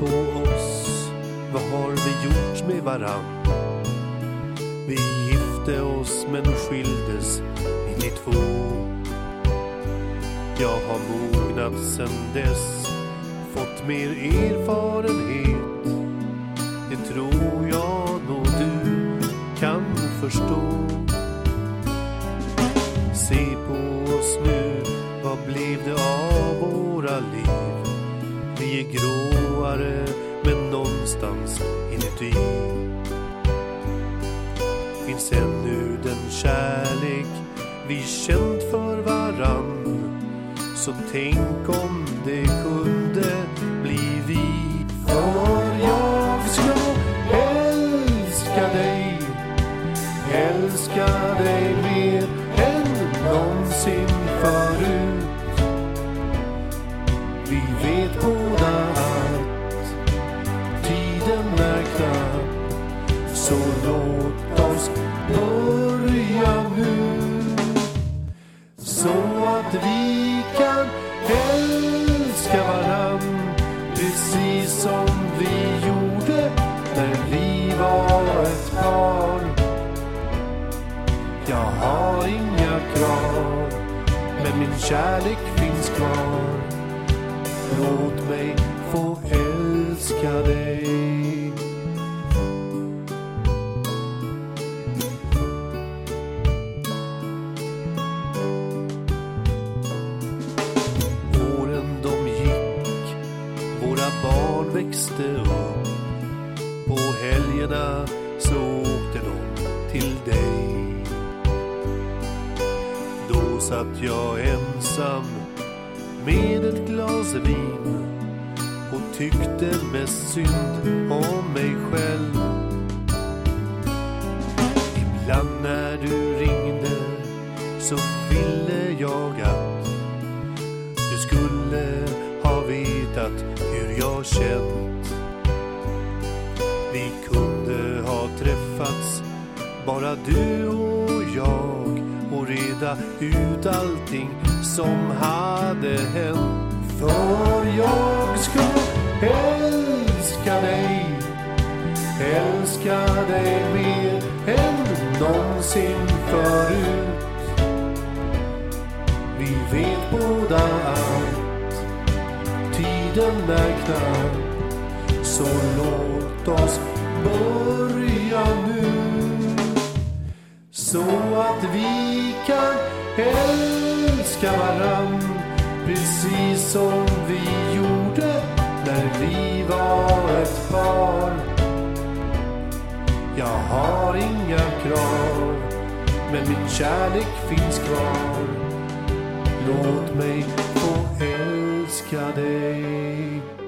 På oss, vad har vi gjort med varann? Vi gifte oss men skildes 92 Jag har mognat sen dess Fått mer erfarenhet Det tror jag nog du kan förstå Se på oss nu, vad blev det av våra liv? Vi är närmare men någonstans inuti finns ännu den kärlek vi känt för varann. Så tänk om det kunde bli vi. För jag ska älska dig, älska dig mer än någonsin låt börja nu. Så att vi kan älska varann Precis som vi gjorde när vi var ett par Jag har inga krav Men min kärlek finns kvar. Låt mig få älska dig. Barn upp. På helgerna så åkte de till dig. Då satt jag ensam med ett glas vin och tyckte mest synd om mig själv. Ibland när du ringde så ville jag att du skulle ha vetat har känt Vi kunde ha träffats bara du och jag och reda ut allting som hade hänt För jag skulle älska dig Älska dig mer än någonsin förut vi vet båda allt tiden är knapp Så låt oss börja nu. Så att vi kan älska varann Precis som vi gjorde när vi var ett par. Jag har inga krav Men min kärlek finns kvar. Låt mig få älska skadej.